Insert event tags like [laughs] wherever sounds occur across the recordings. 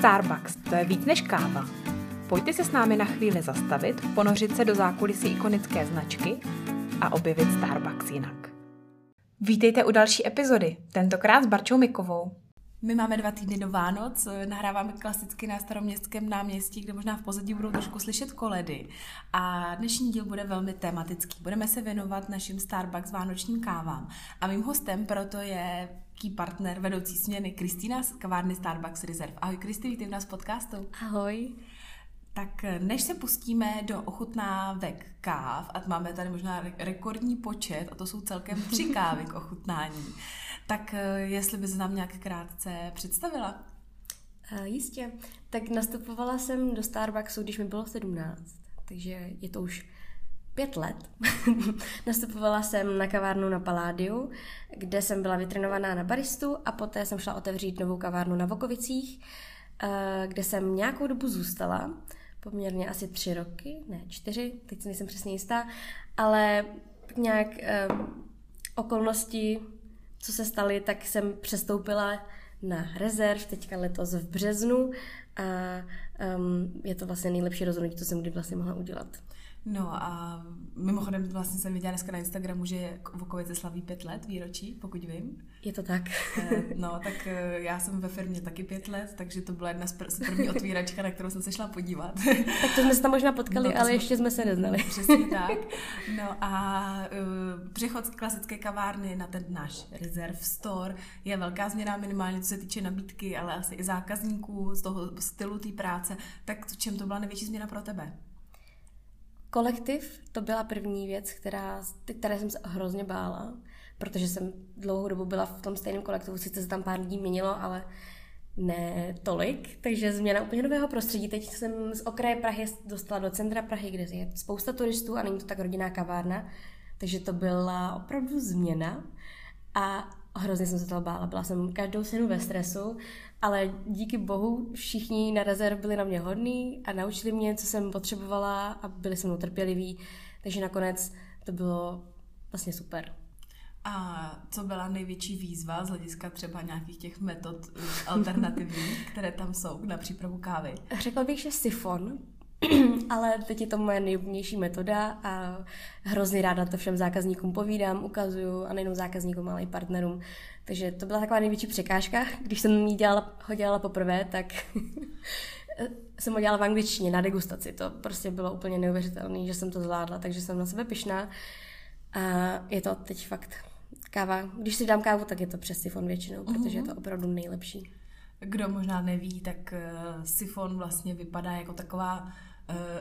Starbucks, to je víc než káva. Pojďte se s námi na chvíli zastavit, ponořit se do zákulisí ikonické značky a objevit Starbucks jinak. Vítejte u další epizody, tentokrát s Barčou Mikovou. My máme dva týdny do Vánoc, nahráváme klasicky na staroměstském náměstí, kde možná v pozadí budou trošku slyšet koledy. A dnešní díl bude velmi tematický. Budeme se věnovat našim Starbucks vánočním kávám. A mým hostem proto je key partner vedoucí směny Kristýna z kavárny Starbucks Reserve. Ahoj Kristý, vítej v nás v podcastu. Ahoj. Tak než se pustíme do ochutnávek káv, a máme tady možná rekordní počet, a to jsou celkem [laughs] tři kávy k ochutnání, tak eh, jestli bys nám nějak krátce představila? Uh, jistě. Tak nastupovala jsem do Starbucksu, když mi bylo 17, takže je to už pět let. [laughs] Nastupovala jsem na kavárnu na Paládiu, kde jsem byla vytrenovaná na baristu a poté jsem šla otevřít novou kavárnu na Vokovicích, eh, kde jsem nějakou dobu zůstala, poměrně asi tři roky, ne čtyři, teď si nejsem přesně jistá, ale nějak um, okolnosti co se staly, tak jsem přestoupila na rezerv teďka letos v březnu a um, je to vlastně nejlepší rozhodnutí, co jsem kdy vlastně mohla udělat. No a mimochodem vlastně jsem viděla dneska na Instagramu, že Vokovice slaví pět let výročí, pokud vím. Je to tak. Eh, no, tak eh, já jsem ve firmě taky pět let, takže to byla jedna z první otvíračka, na kterou jsem se šla podívat. [laughs] Tak to jsme se tam možná potkali, no, ale jsme, ještě jsme se neznali. [laughs] Přesně tak. No a uh, přechod z klasické kavárny na ten náš Reserve Store je velká změna minimálně, co se týče nabídky, ale asi i zákazníků, z toho stylu té práce. Tak v čem to byla největší změna pro tebe? Kolektiv, to byla první věc, která, které jsem se hrozně bála, protože jsem dlouhou dobu byla v tom stejném kolektivu, sice se tam pár lidí měnilo, ale ne tolik, takže změna úplně nového prostředí. Teď jsem z okraje Prahy dostala do centra Prahy, kde je spousta turistů a není to tak rodinná kavárna, takže to byla opravdu změna a hrozně jsem se toho bála. Byla jsem každou senu ve stresu ale díky bohu všichni na rezerv byli na mě hodní a naučili mě, co jsem potřebovala a byli se mnou trpěliví, takže nakonec to bylo vlastně super. A co byla největší výzva z hlediska třeba nějakých těch metod alternativních, které tam jsou na přípravu kávy? Řekla bych, že sifon, [clears throat] ale teď je to moje nejoblíbenější metoda a hrozně ráda to všem zákazníkům povídám, ukazuju a nejenom zákazníkům, ale i partnerům. Takže to byla taková největší překážka. Když jsem ji dělala, ho dělala poprvé, tak [laughs] jsem ho dělala v angličtině na degustaci. To prostě bylo úplně neuvěřitelné, že jsem to zvládla, takže jsem na sebe pyšná. A je to teď fakt káva. Když si dám kávu, tak je to přes sifon většinou, protože je to mhm. opravdu nejlepší. Kdo možná neví, tak uh, sifon vlastně vypadá jako taková uh,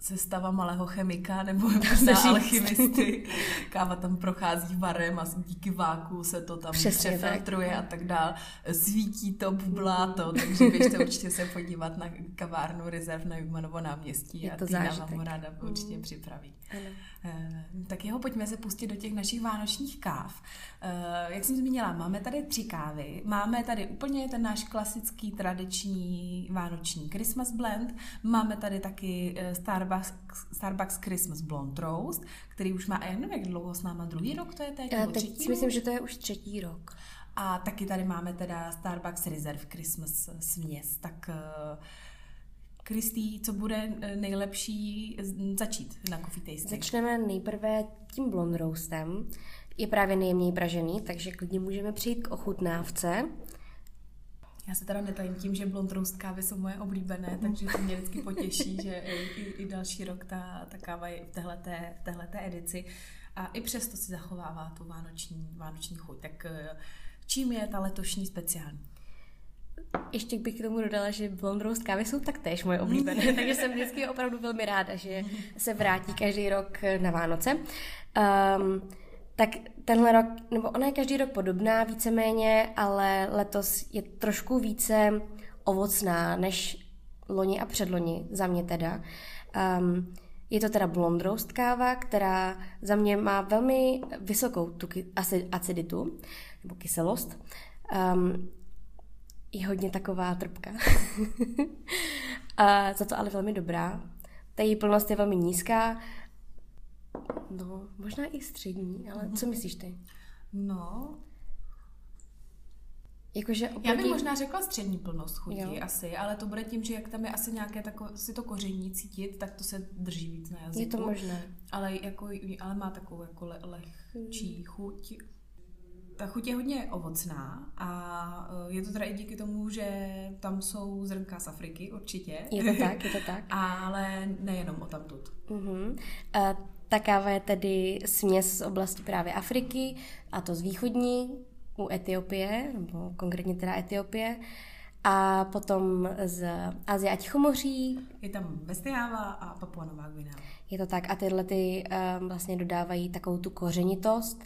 sestava malého chemika nebo možná alchymisty. [laughs] Káva tam prochází varem a díky váku se to tam Přesně přefiltruje tak. a tak dál. Svítí to, bublá to, takže běžte určitě se podívat na kavárnu Rezerv na Jumanovo náměstí Je a Týna vám ráda určitě mm. připraví. Ano. Eh, tak jeho pojďme se pustit do těch našich vánočních káv. Eh, jak jsem zmínila, máme tady tři kávy. Máme tady úplně ten náš klasický tradiční vánoční Christmas blend. Máme tady taky eh, Starbucks, Starbucks Christmas Blonde Roast, který už má, já nevím, jak dlouho s náma, druhý rok to je teď? Já teď si myslím, že to je už třetí rok. A taky tady máme teda Starbucks Reserve Christmas směs. Tak Kristý, co bude eh, nejlepší začít na coffee tasting? Začneme nejprve tím blond roastem. Je právě nejjemněji pražený, takže klidně můžeme přejít k ochutnávce. Já se teda netajím tím, že blond roast kávy jsou moje oblíbené, mhm. takže to mě vždycky potěší, že i, i další rok ta, ta káva je v téhleté, v téhleté edici. A i přesto si zachovává tu vánoční, vánoční chuť. Tak eh, čím je ta letošní speciální? ještě bych k tomu dodala, že blond roast kávy jsou taktéž moje oblíbené, [laughs] takže jsem vždycky opravdu velmi ráda, že se vrátí každý rok na Vánoce. Um, tak tenhle rok, nebo ona je každý rok podobná víceméně, ale letos je trošku více ovocná než loni a předloni, za mě teda. Um, je to teda blond roast káva, která za mě má velmi vysokou tu aciditu, nebo kyselost. Um, je hodně taková trpka. [laughs] a za to ale velmi dobrá. Ta její plnost je velmi nízká. No, možná i střední, ale co myslíš ty? No, Jakože oproti... Já bych možná řekla střední plnost chutí jo. asi, ale to bude tím, že jak tam je asi nějaké takové, si to koření cítit, tak to se drží víc na jazyku. Je to možné. Ale, jako, ale má takovou jako le, lehčí hmm. chuť. Ta chuť je hodně ovocná a eh, je to teda i díky tomu, že tam jsou zrnka z Afriky, určitě. Je to tak, [laughs] je to tak. ale nejenom o tamtud. Uh-huh. Uh, ta káva je tedy směs z oblasti právě Afriky, a to z východní, u Etiopie, nebo konkrétně teda Etiopie, a potom z Azie a Tichomoří. Je tam Vestiáva a Papua Nová Gvinea. Je to tak a tyhle ty um, vlastně dodávají takovou tu kořenitost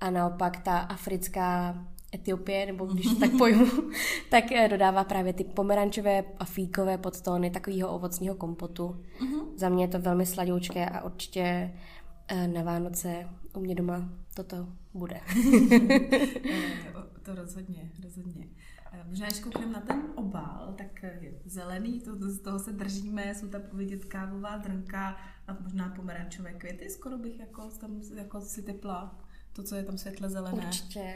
a naopak ta africká Etiopie, nebo když to [laughs] tak pojmu, [laughs] tak eh, dodává právě ty pomerančové a fíkové podtóny takového ovocního kompotu. Uh-huh. Za mě je to velmi sladoučké a určitě eh, na Vánoce u mě doma toto bude. [laughs] Eh, to rozhodně, rozhodně. Možná, když koukneme na ten obal, tak je zelený, to, to, z toho se držíme, jsou tam vidět kávová drnka a možná pomerančové květy, skoro bych jako, tam jako si typla to, co je tam světle zelené. Určitě.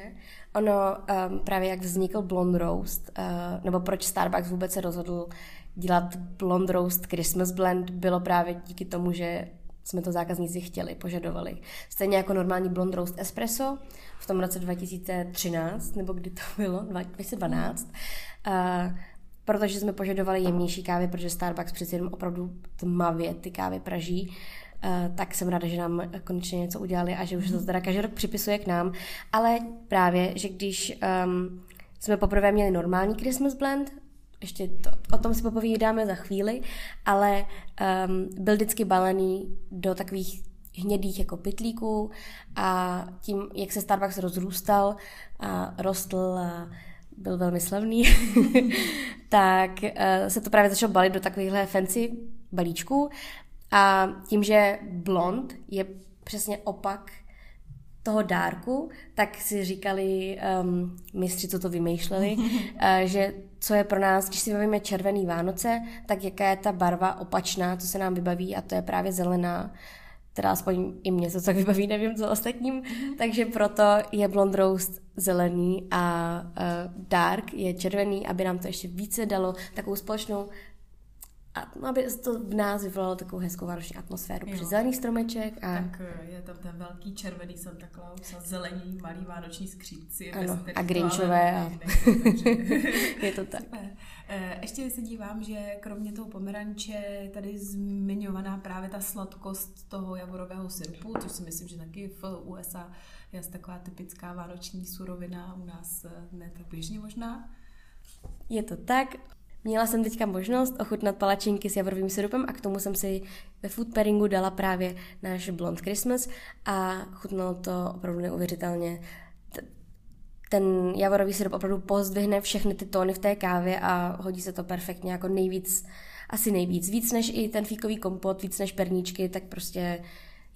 Ono um, právě jak vznikl Blonde Roast, uh, nebo proč Starbucks vůbec se rozhodl dělat Blonde Roast Christmas Blend, bylo právě díky tomu, že jsme to zákazníci chtěli, požadovali. Stejně jako normální Blonde Roast Espresso v tom roce 2013, nebo kdy to bylo, 2012, uh, protože jsme požadovali jemnější kávy, protože Starbucks přeci jenom opravdu tmavě ty kávy praží, tak jsem ráda, že nám konečně něco udělali a že už to teda každý rok připisuje k nám. Ale právě, že když um, jsme poprvé měli normální Christmas blend, ještě to, o tom si popovídáme za chvíli, ale um, byl vždycky balený do takových hnědých jako pytlíků a tím, jak se Starbucks rozrůstal a rostl a byl velmi slavný, [laughs] tak uh, se to právě začalo balit do takovýchhle fancy balíčků a tím, že blond je přesně opak toho dárku, tak si říkali um, mistři, co to vymýšleli, uh, [laughs] že co je pro nás, když si bavíme červený Vánoce, tak jaká je ta barva opačná, co se nám vybaví a to je právě zelená. Teda aspoň i mě to tak vybaví, nevím co ostatním. Mm-hmm. Takže proto je Blond Roast zelený a uh, Dark je červený, aby nám to ještě více dalo takovou společnou a aby to v nás vyvolalo takovou hezkou vánoční atmosféru. Jo. Při zelený stromeček a... Tak eh, je tam ten velký červený Santa Claus a zelení malý vánoční skřídci. Ano, a grinčové. A... [laughs] je to tak. Eh, ještě se dívám, že kromě toho pomeranče je tady zmiňovaná právě ta sladkost toho javorového syrupu, což si myslím, že taky v USA je taková typická vánoční surovina, u nás eh, ne tak běžně možná. Je to tak. Měla jsem teďka možnost ochutnat palačinky s javorovým syrupem a k tomu jsem si ve food pairingu dala právě náš Blond Christmas a chutnalo to opravdu neuvěřitelně. Ten javorový syrup opravdu pozdvihne všechny ty tóny v té kávě a hodí se to perfektně jako nejvíc, asi nejvíc. Víc než i ten fíkový kompot, víc než perníčky, tak prostě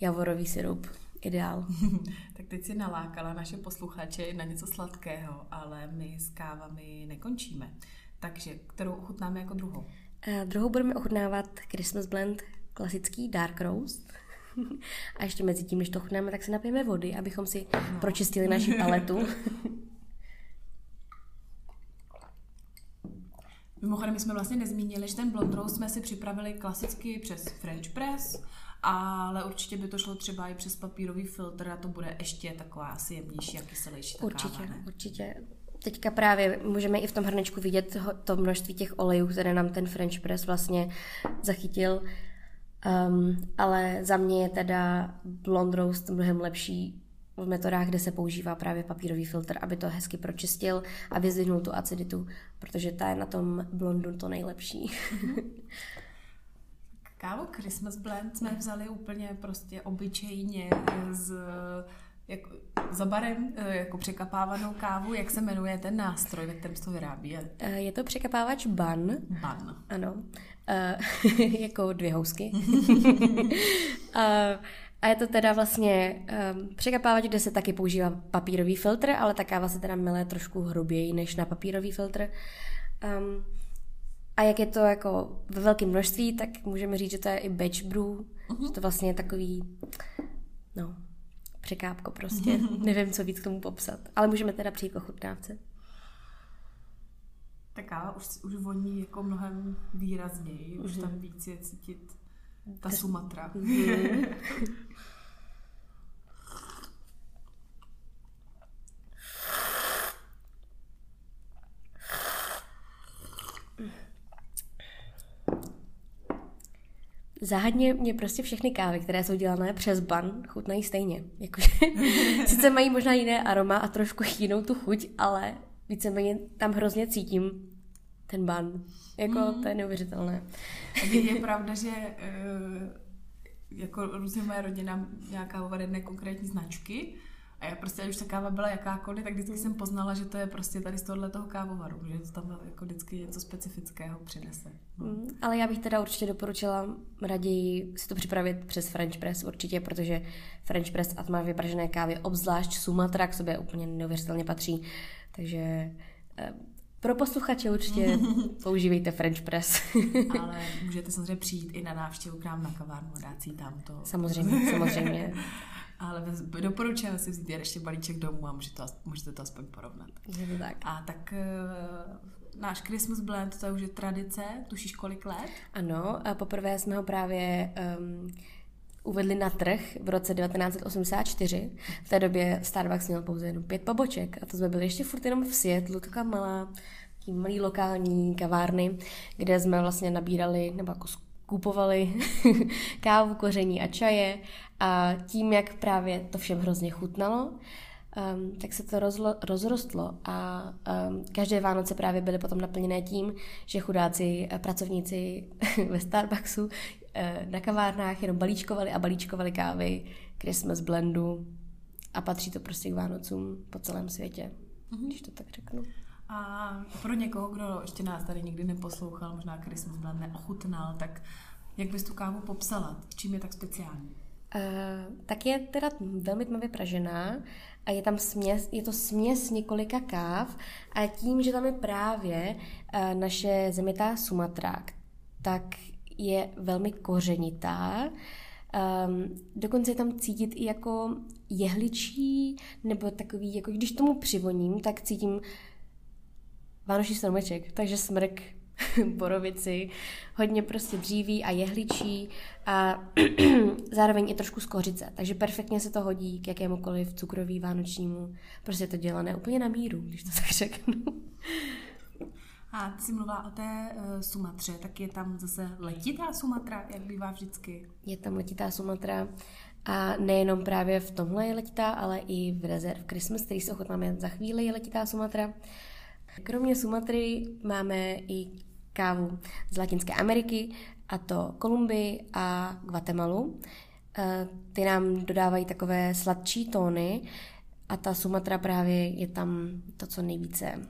javorový syrup ideál. [laughs] tak teď si nalákala naše posluchače na něco sladkého, ale my s kávami nekončíme. Takže kterou ochutnáme jako druhou? Uh, druhou budeme ochutnávat Christmas Blend klasický Dark Roast. [laughs] A ještě mezi tím, když to ochutnáme, tak se napijeme vody, abychom si no. pročistili naši [laughs] paletu. [laughs] Mimochodem, my jsme vlastně nezmínili, že ten blond roast jsme si připravili klasicky přes French press, ale určitě by to šlo třeba i přes papírový filtr a to bude ještě taková asi jemnější a kyselější. Určitě, káva, určitě teďka právě můžeme i v tom hrnečku vidět to množství těch olejů, které nám ten French press vlastně zachytil. Um, ale za mě je teda blond roast mnohem lepší v metodách, kde se používá právě papírový filtr, aby to hezky pročistil a vyzdvihnul tu aciditu, protože ta je na tom blondu to nejlepší. [laughs] Kávu Christmas Blend jsme vzali úplně prostě obyčejně z jako, za barem, eh, jako překapávanou kávu, jak se jmenuje ten nástroj, ve kterém se to vyrábí? Eh, je to překapávač ban. Ban. Ano. Uh, [laughs] jako dvě housky. [laughs] a je to teda vlastně um, překapávač, kde se taky používá papírový filtr, ale ta káva se teda mele trošku hruběji než na papírový filtr. Um, a jak je to jako ve velkém množství, tak můžeme říct, že to je i batch brew, uh-huh. že to vlastně je takový, no, překápko prostě. [laughs] Nevím, co víc k tomu popsat. Ale můžeme teda přijít k ochutnávce. Ta káva už, už voní jako mnohem výrazněji, mm-hmm. už tam víc je cítit ta Sumatra. Mm-hmm. [laughs] Záhadně mě prostě všechny kávy, které jsou dělané přes ban, chutnají stejně. Jakože, [laughs] sice mají možná jiné aroma a trošku jinou tu chuť, ale víceméně tam hrozně cítím ten ban. Jako, mm. to je neuvěřitelné. Je, je pravda, že uh, jako různě moje rodina nějaká kávu jedné konkrétní značky, a já prostě, ať už ta káva byla jakákoliv, tak vždycky jsem poznala, že to je prostě tady z tohohle toho kávovaru, že to tam jako vždycky něco specifického přinese. No. Mm, ale já bych teda určitě doporučila raději si to připravit přes French Press určitě, protože French Press a tmavě vypražené kávy, obzvlášť Sumatra, k sobě úplně neuvěřitelně patří. Takže eh, pro posluchače určitě [laughs] používejte French Press. Ale [laughs] můžete samozřejmě přijít i na návštěvu k nám na kavárnu a dát si tam to. Samozřejmě, samozřejmě. [laughs] Ale doporučujeme si vzít ještě balíček domů a můžete to, můžete to aspoň porovnat. Je to tak. A tak uh, náš Christmas blend, to je už je tradice, tušíš kolik let? Ano, a poprvé jsme ho právě um, uvedli na trh v roce 1984. V té době Starbucks měl pouze jenom pět poboček a to jsme byli ještě furt jenom v Seattleu, taková malá, malý lokální kavárny, kde jsme vlastně nabírali, nebo jako kupovali [laughs] kávu, koření a čaje a tím, jak právě to všem hrozně chutnalo, um, tak se to rozlo, rozrostlo a um, každé Vánoce právě byly potom naplněné tím, že chudáci eh, pracovníci [laughs] ve Starbucksu eh, na kavárnách jenom balíčkovali a balíčkovali kávy, Christmas blendu a patří to prostě k Vánocům po celém světě, mm-hmm. když to tak řeknu. A pro někoho, kdo ještě nás tady nikdy neposlouchal, možná Christmas blend neochutnal, tak jak bys tu kávu popsala? Čím je tak speciální? Uh, tak je teda velmi tmavě pražená a je tam směs, je to směs několika káv a tím, že tam je právě uh, naše zemětá Sumatra, tak je velmi kořenitá. Um, dokonce je tam cítit i jako jehličí, nebo takový, jako když tomu přivoním, tak cítím vánoční stromeček, takže smrk [laughs] borovici, hodně prostě dříví a jehličí a [clears throat] zároveň i trošku z kořice, takže perfektně se to hodí k jakémukoliv cukroví vánočnímu. Prostě je to dělané úplně na míru, když to [laughs] tak řeknu. A ty jsi mluvila o té uh, Sumatře, tak je tam zase letitá Sumatra, jak bývá vždycky? Je tam letitá Sumatra a nejenom právě v tomhle je letitá, ale i v Reserve Christmas, který se ochotnáme za chvíli, je letitá Sumatra. Kromě Sumatry máme i kávu z Latinské Ameriky, a to Kolumbii a Guatemalu. E, ty nám dodávají takové sladčí tóny a ta Sumatra právě je tam to, co nejvíce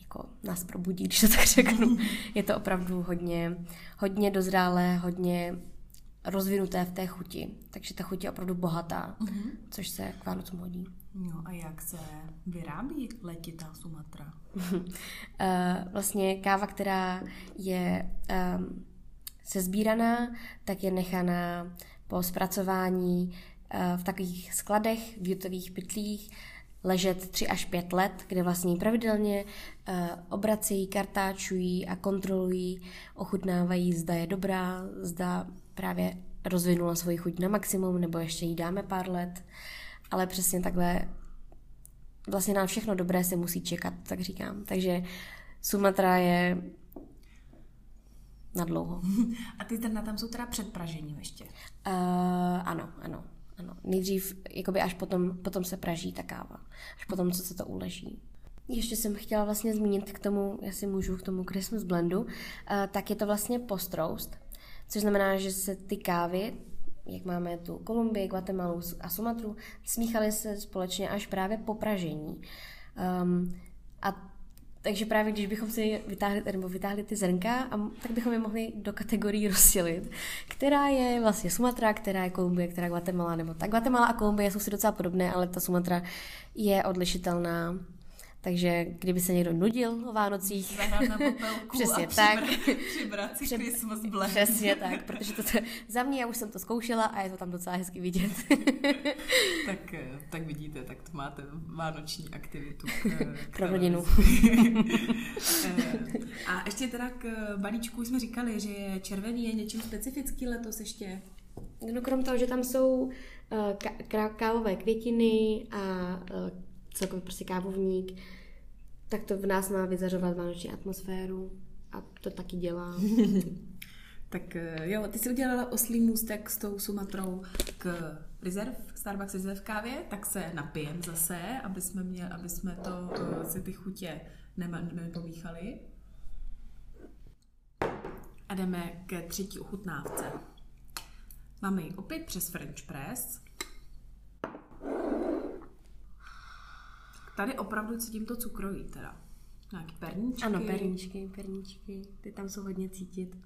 jako nás probudí, když to tak řeknu. [laughs] Je to opravdu hodně, hodně dozrálé, hodně rozvinuté v té chuti. Takže ta chuť je opravdu bohatá, mm-hmm. což se k Vánocům hodí. No a jak se vyrábí letitá Sumatra? [laughs] Eh, vlastně káva, která je um, sezbíraná, tak je nechaná po zpracování uh, v takových skladech, v jutových pytlích, ležet 3 až 5 let, kde vlastně pravidelně uh, obracejí, kartáčují a kontrolují, ochutnávají, zda je dobrá, zda právě rozvinula svoji chuť na maximum, nebo ještě jí dáme pár let. Ale přesně takhle vlastně na všechno dobré se musí čekat, tak říkám. Takže Sumatra je na dlouho. A ty na tam jsou teda před pražením ještě? Uh, ano, ano. Ano, nejdřív, jakoby až potom, potom se praží ta káva. Až potom, co se to uleží. Ještě jsem chtěla vlastně zmínit k tomu, jestli můžu k tomu Christmas blendu, uh, tak je to vlastně post-roast, což znamená, že se ty kávy, jak máme tu Kolumbii, Guatemalu a Sumatru, smíchaly se společně až právě po pražení. Um, a takže právě když bychom si vytáhli, nebo vytáhli ty zrnka, a, tak bychom je mohli do kategorií rozdělit, která je vlastně Sumatra, která je Kolumbie, která je Guatemala, nebo tak Guatemala a Kolumbie jsou si docela podobné, ale ta Sumatra je odlišitelná Takže kdyby se někdo nudil o Vánocích, Zahrát na popelku [laughs] Přesně a tak. přibrat, přibrat si Christmas blend. přesně tak, [laughs] protože to, to za mě, já už jsem to zkoušela a je to tam docela hezky vidět. [laughs] Tak, eh, tak vidíte, tak to máte vánoční aktivitu. K, k Pro rodinu. Eh, A ještě teda k eh, balíčku jsme říkali, že je červený je něčím specifický letos ještě. No krom toho, že tam jsou kávové květiny a celkově prostě kávovník, tak to v nás má vyzařovat vánoční atmosféru a to taky dělá. [laughs] Tak eh, jo, ty jsi udělala oslý můstek s tou Sumatrou k Reserve, Starbucks Reserve kávě, tak se napijem zase, aby jsme, měli, aby jsme to, eh, si ty chutě nepomíchali. A jdeme ke třetí ochutnávce. Máme ji opět přes French Press. Tady opravdu cítím to cukroví teda. Nějaký perníčky. Ano, perníčky, perníčky, ty tam jsou hodně cítit.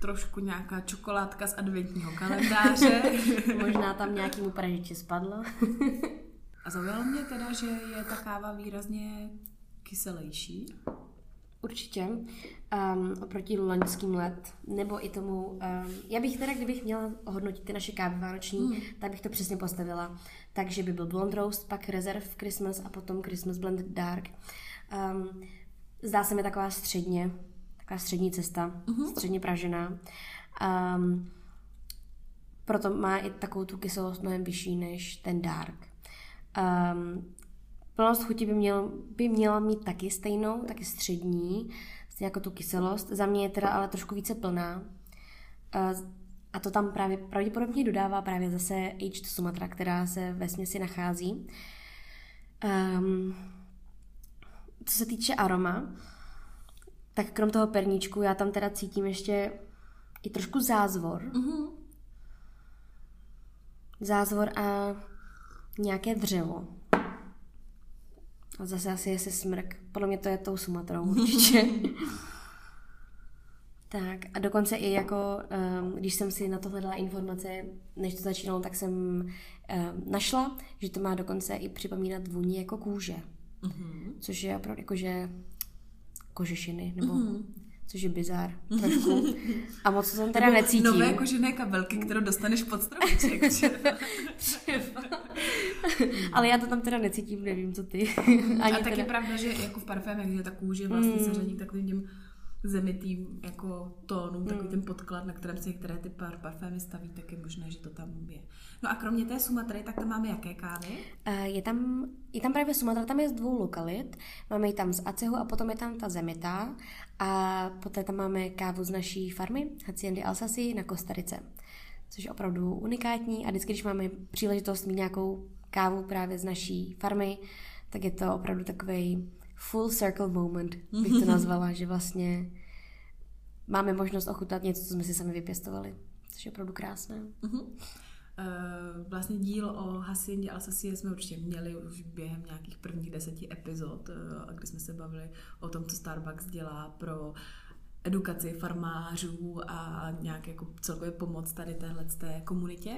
trošku nějaká čokoládka z adventního kalendáře. [laughs] Možná tam nějakému pražiči spadlo. A zaujalo mě teda, že je ta káva výrazně kyselější. Určitě. Um, oproti loňským let, nebo i tomu, um, já bych teda, kdybych měla ohodnotit ty naše kávy vánoční, hmm. tak bych to přesně postavila. Takže by byl Blonde Roast, pak Reserve Christmas a potom Christmas Blended Dark. Um, zdá se mi taková středně, taková střední cesta, uh-huh. středně pražená. Um, proto má i takovou tu kyselost mnohem vyšší než ten dark. Um, plnost chuti by, měl, by měla mít taky stejnou, taky střední, stejně jako tu kyselost. Za mě je teda ale trošku více plná. Uh, a to tam právě pravděpodobně dodává právě zase Aged Sumatra, která se ve směsi nachází. Um, co se týče aroma, tak krom toho perníčku já tam teda cítím ještě i trošku zázvor. Mm-hmm. Zázvor a nějaké dřevo. A zase asi je se smrk. Podle mě to je tou Sumatrou určitě. [laughs] tak a dokonce i jako, um, když jsem si na to hledala informace, než to začínalo, tak jsem um, našla, že to má dokonce i připomínat vůni jako kůže. Mm-hmm. Což je opravdu jakože kožešiny, nebo mm-hmm. což je bizár [laughs] trošku. A moc to tam teda Nebo necítím. Nové kožené kabelky, kterou dostaneš pod stromeček. [laughs] Ale já to tam teda necítím, nevím, co ty. [laughs] Ani a tak je pravda, že jako v parfémech, že ta kůže vlastně se řadí takovým těm zemitým jako tónům, takový ten podklad, na kterém se některé ty par parfémy staví, tak je možné, že to tam je. No a kromě té Sumatry, tak tam máme jaké kávy? Uh, je tam, je tam právě Sumatra, tam je z dvou lokalit. Máme ji tam z Acehu a potom je tam ta Zemita. A poté tam máme kávu z naší farmy, Haciendy Alsasy na Kostarice. Což je opravdu unikátní a vždycky, když máme příležitost mít nějakou kávu právě z naší farmy, tak je to opravdu takový full circle moment, bych to nazvala, že vlastně máme možnost ochutnat něco, co jsme si sami vypěstovali. Což je opravdu krásné. Uh-huh. Vlastně díl o Haciendě Alsacie jsme určitě měli už během nějakých prvních deseti epizod, kdy jsme se bavili o tom, co Starbucks dělá pro edukaci farmářů a nějak jako celkově pomoc tady téhle té komunitě.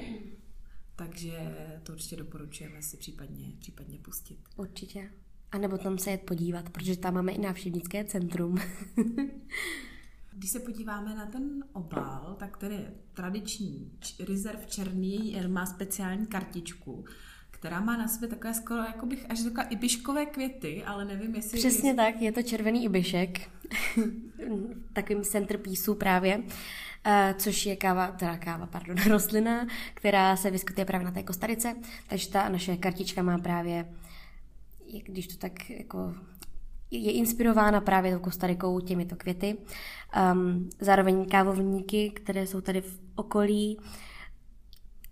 Takže to určitě doporučujeme si případně, případně pustit. Určitě. A nebo tam se jet podívat, protože tam máme i návštěvnické centrum. [laughs] Když se podíváme na ten obal, tak ten je tradiční rezerv černý, má speciální kartičku, která má na sobě takové skoro, jako bych až řekla, ibiškové květy, ale nevím, jestli... Přesně jestli... tak, je to červený ibišek, [laughs] takovým centerpiece právě, uh, což je káva, teda káva, pardon, [laughs] rostlina, která se vyskytuje právě na té kostarice, takže ta naše kartička má právě, když to tak jako je inspirována právě tou Kostarikou, těmito květy. Um, zároveň kávovníky, které jsou tady v okolí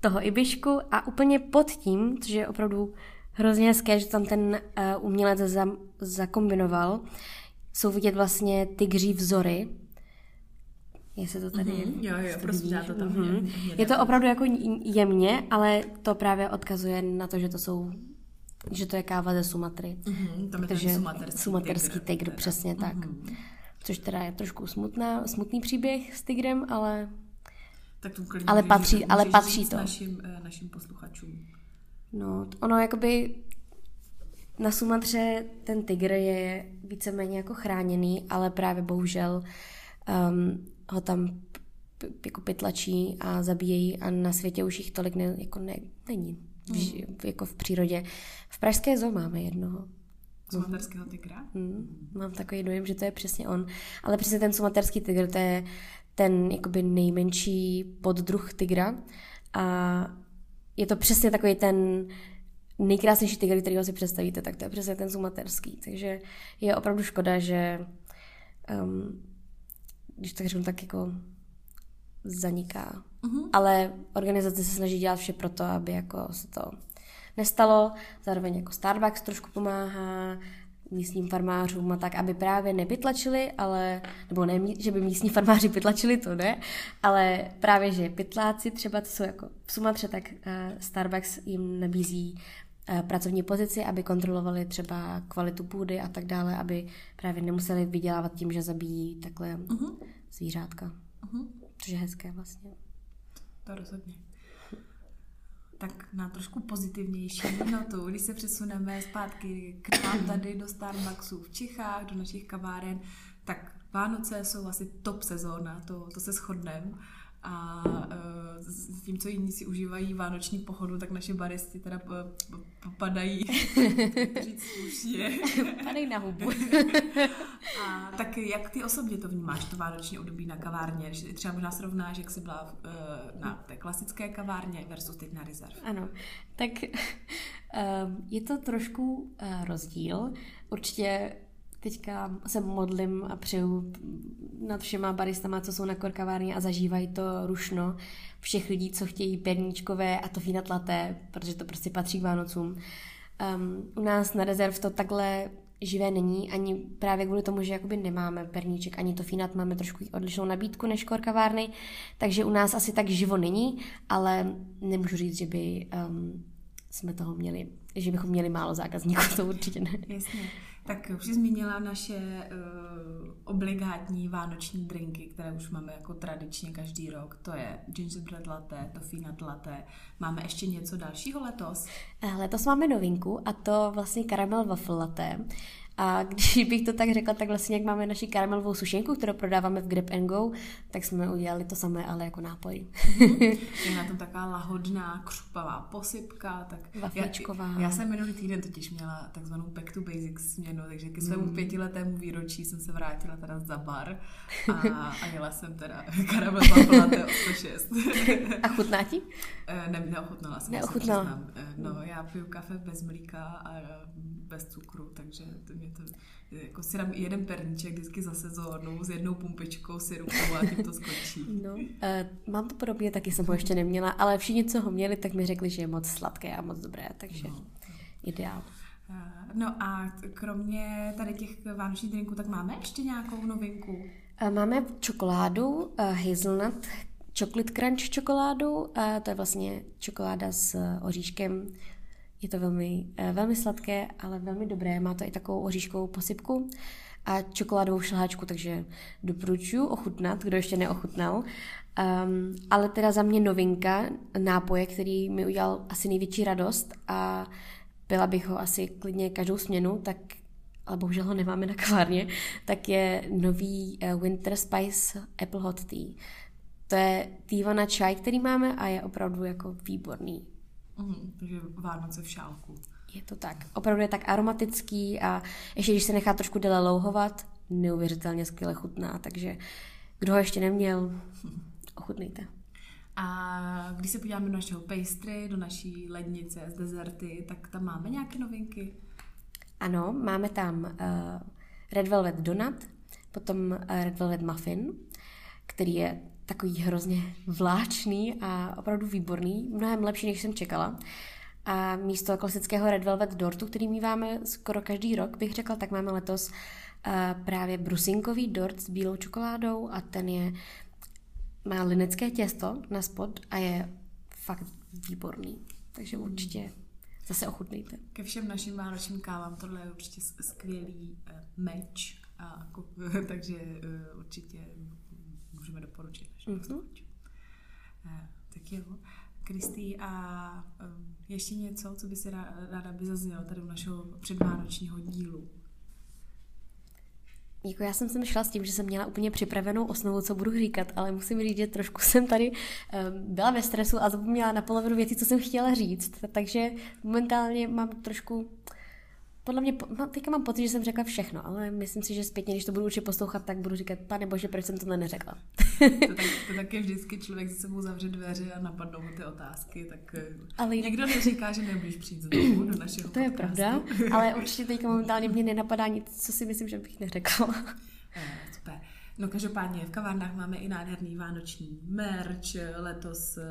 toho Ibišku a úplně pod tím, což je opravdu hrozně hezké, že tam ten uh, umělec za, zakombinoval, jsou vidět vlastně ty gří vzory. Jestli to tady mm-hmm. Jo, jo, prostě dá to tam. Mm-hmm. Je, je to opravdu jako jemně, ale to právě odkazuje na to, že to jsou že to je káva ze Sumatry. Mm-hmm, tam je ten sumaterský, sumaterský tygr, tygr přesně tak. Mm-hmm. Což teda je trošku smutná, smutný příběh s tygrem, ale tak to ale můžeš, patří, můžeš ale patří to. Našim, našim posluchačům. No, ono jakoby na Sumatře ten tygr je víceméně jako chráněný, ale právě bohužel um, ho tam p- jako pytlačí a zabíjejí a na světě už jich tolik ne, jako ne, není. V, Hmm. jako v přírodě. V Pražské zoo máme jednoho. Sumaterského tygra? Hmm, mám takový dojem, že to je přesně on. Ale přesně ten sumaterský tygr, to je ten jakoby nejmenší poddruh tygra a je to přesně takový ten nejkrásnější tygr, kterýho si představíte, tak to je přesně ten sumaterský. Takže je opravdu škoda, že um, když tak řeknu, tak jako zaniká. Mhm. Ale organizace se snaží dělat vše pro to, aby jako se to nestalo. Zároveň jako Starbucks trošku pomáhá místním farmářům a tak, aby právě nepytlačili, ale, nebo ne, že by místní farmáři pytlačili, to ne, ale právě, že pytláci třeba, to jsou jako v Sumatře, tak uh, Starbucks jim nabízí uh, pracovní pozici, aby kontrolovali třeba kvalitu půdy a tak dále, aby právě nemuseli vydělávat tím, že zabíjí takhle Mhm. zvířátka. Mhm. Což je hezké vlastně. To rozhodně. Tak na trošku pozitivnější notu, když se přesuneme zpátky k nám tady do Starbucksu v Čechách, do našich kaváren, tak Vánoce jsou asi top sezóna, to, to se shodneme. A uh, s tím, co jiní si užívají vánoční pochodu, tak naše baristi teda popadají [laughs] říct slušně. Padej na hubu. [laughs] A tak jak ty osobně to vnímáš, to vánoční období na kavárně? Třeba možná srovnáš, jak jsi byla eh, na té klasické kavárně versus teď na Reserve. Ano, tak um, [laughs] je to trošku rozdíl. Určitě teďka se modlím a přeju nad všema baristama, co jsou na korkavárně a zažívají to rušno všech lidí, co chtějí perníčkové a to fínat laté, protože to prostě patří k Vánocům. Um, u nás na rezerv to takhle živé není, ani právě kvůli tomu, že jakoby nemáme perníček, ani to fínat máme trošku odlišnou nabídku než korkavárny, takže u nás asi tak živo není, ale nemůžu říct, že by um, jsme toho měli, že bychom měli málo zákazníků, [laughs] to určitě ne. Jasně. Tak už jsi zmínila naše uh, obligátní vánoční drinky, které už máme jako tradičně každý rok. To je gingerbread latte, toffee nut latte. Máme ještě něco dalšího letos? Eh, Letos máme novinku a to vlastně karamel waffle latte. A [laughs] když bych to tak řekla, tak vlastně jak máme naši karamelovou sušenku, kterou prodáváme v Grab and Go, tak jsme udělali to samé, ale jako nápoj. Je na tom taková lahodná, křupavá posypka. Tak Wafličková. Já, já jsem minulý týden totiž měla takzvanou back to basics směnu, takže ke svému Mm. pětiletému výročí jsem se vrátila teda za bar a, a jela jsem teda [laughs] karamel latte 106. A chutná ti? Eh, Ne, neochutnala jsem. Neochutnala. se. Eh, No, já piju kafe bez mlíka a eh, bez cukru, takže to mě to, jako si dám jeden perníček vždycky za sezónu s jednou pumpičkou syrupu a tím to skončí. [laughs] No, uh, mám to podobně, taky jsem ho ještě neměla, ale všichni, co ho měli, tak mi řekli, že je moc sladké a moc dobré, takže No. ideál. Eh, No a kromě tady těch vánočních drinků, tak máme ještě nějakou novinku? Uh, máme čokoládu, uh, hazelnut, chocolate crunch čokoládu, uh, to je vlastně čokoláda s uh, oříškem. Je to velmi, uh, velmi sladké, ale velmi dobré. Má to i takovou oříškovou posypku a čokoládovou šlehačku, takže doporučuji ochutnat, kdo ještě neochutnal. Um, ale teda za mě novinka, nápoje, který mi udělal asi největší radost a pila bych ho asi klidně každou směnu, tak ale bohužel ho nemáme na kavárně, tak je nový uh, Winter Spice Apple Hot Tea. To je týva na čaj, který máme a je opravdu jako výborný. Mhm, takže Vánoce v šálku. Je to tak. Opravdu je tak aromatický a ještě když se nechá trošku déle louhovat, neuvěřitelně skvěle chutná, takže kdo ho ještě neměl, ochutnejte. A když se podíváme do našeho pastry, do naší lednice z dezerty, tak tam máme nějaké novinky? Ano, máme tam uh, Red Velvet Donut, potom uh, Red Velvet Muffin, který je takový hrozně vláčný a opravdu výborný, mnohem lepší, než jsem čekala. A místo klasického Red Velvet dortu, který míváme skoro každý rok, bych řekla, tak máme letos uh, právě brusinkový dort s bílou čokoládou a ten je má linecké těsto na spod a je fakt výborný. Takže určitě zase ochutnejte. Ke všem našim vánočním kávám tohle je určitě skvělý eh, meč, a, [laughs] takže eh, určitě můžeme doporučit našim Mhm. posluchačům. Eh, Tak jo. Kristý, a um, ještě něco, co by si ráda by zaznělo tady u našeho předvánočního dílu? Jako já jsem sem šla s tím, že jsem měla úplně připravenou osnovu, co budu říkat, ale musím říct, že trošku jsem tady um, byla ve stresu a zapomněla na polovinu věcí, co jsem chtěla říct. Takže momentálně mám trošku podle mě, teďka mám pocit, že jsem řekla všechno, ale myslím si, že zpětně, když to budu určitě poslouchat, tak budu říkat, pane bože, proč jsem to neřekla. to, tak, to tak je vždycky člověk se sebou zavře dveře a napadnou mu ty otázky, tak eh, ale někdo neříká, že nebudeš přijít znovu do našeho To je pravda, ale určitě teďka [laughs] momentálně mě nenapadá nic, co si myslím, že bych neřekla. No každopádně v kavárnách máme i nádherný vánoční merch, letos eh,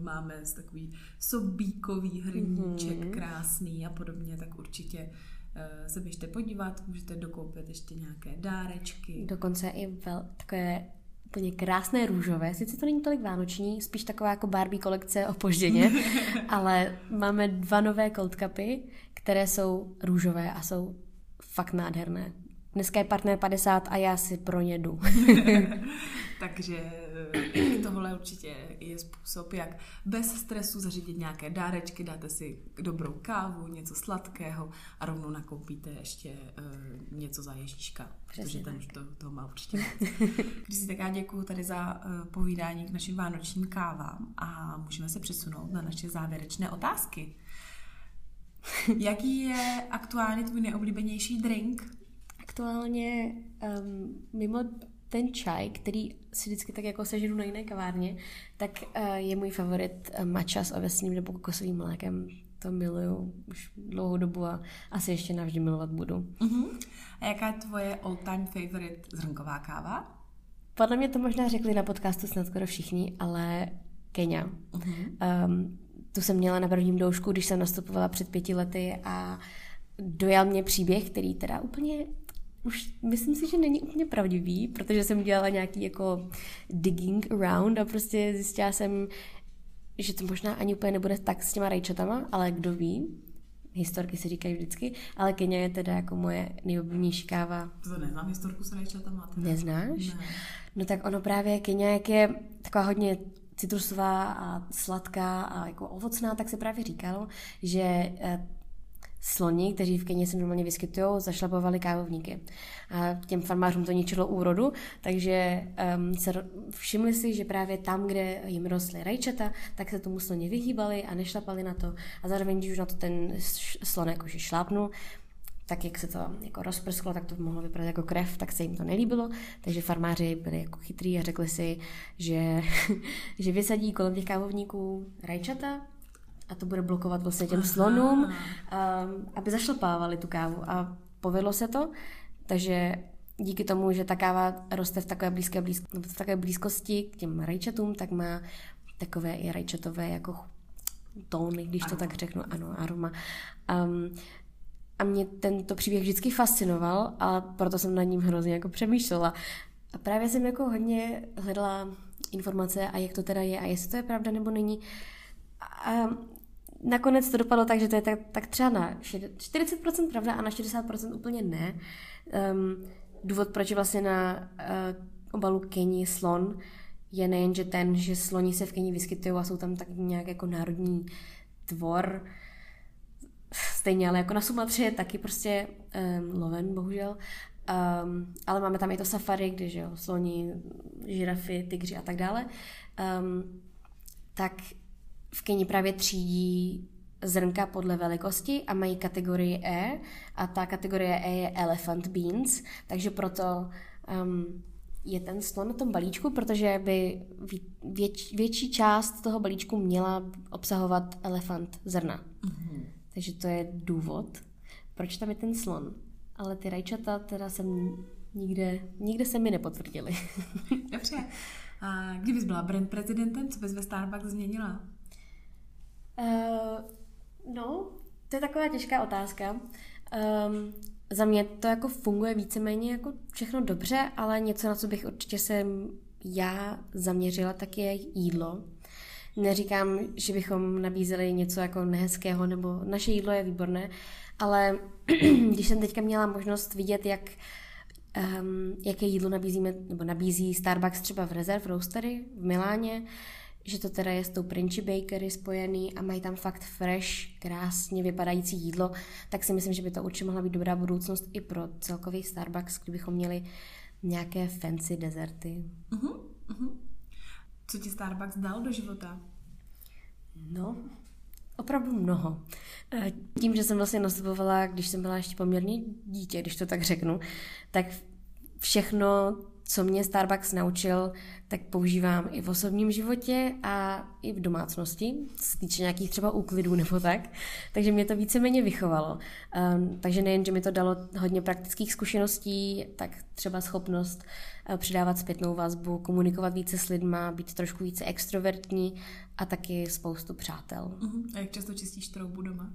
máme takový sobíkový hrníček mm-hmm. krásný a podobně, tak určitě eh, se běžte podívat, můžete dokoupit ještě nějaké dárečky. Dokonce i vel, takové úplně krásné růžové. Sice to není tolik vánoční, spíš taková jako Barbie kolekce opožděně, [laughs] ale máme dva nové cold cupy, které jsou růžové a jsou fakt nádherné. Dneska je partner 50 a já si pro ně jdu. [laughs] Takže [clears throat] tohle určitě je způsob, jak bez stresu zařídit nějaké dárečky, dáte si dobrou kávu, něco sladkého a rovnou nakoupíte ještě uh, něco za Ježíška, protože ten už to, toho má určitě [laughs] Když si tak já děkuji tady za uh, povídání k našim vánočním kávám a můžeme se přesunout na naše závěrečné otázky. [laughs] Jaký je aktuálně tvůj nejoblíbenější drink? Aktuálně um, mimo ten čaj, který si vždycky tak jako seženu na jiné kavárně, tak uh, je můj favorit uh, matcha s ovesním nebo kokosovým mlékem. To miluju už dlouhou dobu a asi ještě navždy milovat budu. Uh-huh. A jaká je tvoje all-time favorite zrnková káva? Podle mě to možná řekli na podcastu snad skoro všichni, ale Kenya. Uh-huh. Um, tu jsem měla na prvním doušku, když jsem nastupovala před pěti lety a dojal mě příběh, který teda úplně už myslím si, že není úplně pravdivý, protože jsem dělala nějaký jako digging around a prostě zjistila jsem, že to možná ani úplně nebude tak s těma rajčatama, ale kdo ví, historky si říkají vždycky, ale Kenya je teda jako moje nejoblíbenější káva. To neznám historku s rajčatama. Teda. Neznáš? Ne. No tak ono právě Kenya, jak je taková hodně citrusová a sladká a jako ovocná, tak se právě říkalo, že eh, sloni, kteří v Keni se normálně vyskytují, zašlapovali kávovníky. A těm farmářům to ničilo úrodu, takže um, se všimli si, že právě tam, kde jim rostly rajčata, tak se tomu sloni vyhýbali a nešlapali na to. A zároveň, když už na to ten slon jakože šlápnul, tak jak se to jako rozprsklo, tak to mohlo vypadat jako krev, tak se jim to nelíbilo. Takže farmáři byli jako chytrý a řekli si, že, [laughs] že vysadí kolem těch kávovníků rajčata a to bude blokovat vlastně těm slonům, um, aby zašlapávali tu kávu. A povedlo se to, takže díky tomu, že ta káva roste v takové blízké, blízko, v takové blízkosti k těm rajčatům, tak má takové i rajčatové jako tóny, když to tak řeknu, ano, aroma. Um, a mě tento příběh vždycky fascinoval a proto jsem nad ním hrozně jako přemýšlela. A právě jsem jako hodně hledala informace a jak to teda je a jestli to je pravda nebo není. A nakonec to dopadlo tak, že to je tak, tak třeba na 40% pravda a na 60% úplně ne. Um, důvod, proč je vlastně na uh, obalu Keni slon, je nejen, že ten, že sloni se v Keni vyskytují a jsou tam tak nějak jako národní tvor, stejně ale jako na Sumatře je taky prostě um, loven, bohužel. Um, ale máme tam i to safari, kde že jo, sloni, žirafy, tygři a tak dále. Um, tak v Keni právě třídí zrnka podle velikosti a mají kategorii E a ta kategorie E je elephant beans, takže proto um, je ten slon na tom balíčku, protože by věč, větší část toho balíčku měla obsahovat elefant zrna. Mm-hmm. Takže to je důvod, proč tam je ten slon. Ale ty rajčata teda jsem nikde, nikde se mi nepotvrdili. [laughs] Dobře. A kdybys byla brand prezidentem, co bys ve Starbucks změnila? Uh, no, to je taková těžká otázka. Um, za mě to jako funguje víceméně jako všechno dobře, ale něco, na co bych určitě se já zaměřila, tak je jídlo. Neříkám, že bychom nabízeli něco jako nehezkého, nebo naše jídlo je výborné, ale [clears throat] když jsem teďka měla možnost vidět, jak um, jaké jídlo nabízíme, nebo nabízí Starbucks třeba v Reserve Roastery v Miláně, že to teda je s tou Princi Bakery spojený a mají tam fakt fresh, krásně vypadající jídlo, tak si myslím, že by to určitě mohla být dobrá budoucnost i pro celkový Starbucks, kdybychom měli nějaké fancy dezerty. Uh-huh, uh-huh. Co ti Starbucks dal do života? No, opravdu mnoho. Eh, tím, že jsem vlastně nastupovala, když jsem byla ještě poměrně dítě, když to tak řeknu, tak všechno, co mě Starbucks naučil, tak používám i v osobním životě a i v domácnosti, se týče nějakých třeba úklidů [laughs] nebo tak. Takže mě to víceméně vychovalo. Um, takže nejen, že mi to dalo hodně praktických zkušeností, tak třeba schopnost uh, přidávat zpětnou vazbu, komunikovat více s lidma, být trošku více extrovertní a taky spoustu přátel. Uh-huh. A jak často čistíš troubu doma?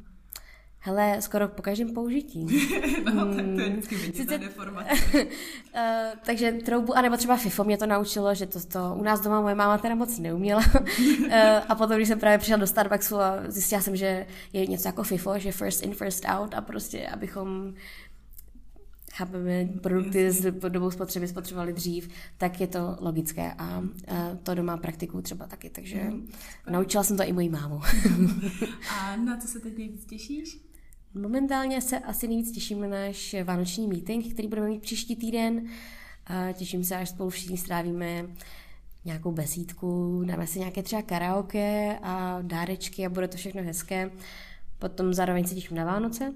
Hele, skoro po každém použití. [laughs] no, tak to je vždycky vidět Sice... deformace. uh, [laughs] takže troubu, anebo třeba FIFO mě to naučilo, že to, to u nás doma moje máma teda moc neuměla. uh, [laughs] a potom, když jsem právě přišla do Starbucksu a zjistila jsem, že je něco jako FIFO, že first in, first out a prostě, abychom chápeme, produkty s dobou spotřeby spotřebovali dřív, tak je to logické a, a to doma praktiku třeba taky, takže mm. naučila jsem to i mojí mámu. a na co se teď nejvíc těšíš? Momentálně se asi nejvíc těším na náš vánoční meeting, který budeme mít příští týden. Těším se, až spolu všichni strávíme nějakou besídku, dáme si nějaké třeba karaoke a dárečky a bude to všechno hezké. Potom zároveň se těším na Vánoce,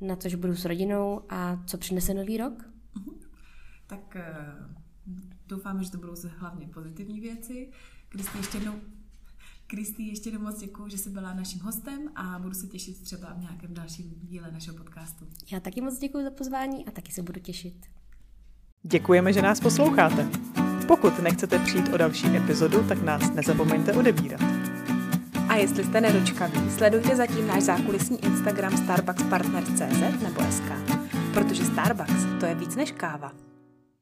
na to, že budu s rodinou a co přinese nový rok. Uh-huh. Tak uh, doufáme, že to budou hlavně pozitivní věci. Když ještě jednou Kristý, ještě jednou moc děkuji, že jsi byla naším hostem a budu se těšit třeba v nějakém dalším díle našeho podcastu. Já taky moc děkuji za pozvání a taky se budu těšit. Děkujeme, že nás posloucháte. Pokud nechcete přijít o další epizodu, tak nás nezapomeňte odebírat. A jestli jste nedočkaví, sledujte zatím náš zákulisní Instagram starbuckspartners.cz nebo SK, protože Starbucks to je víc než káva.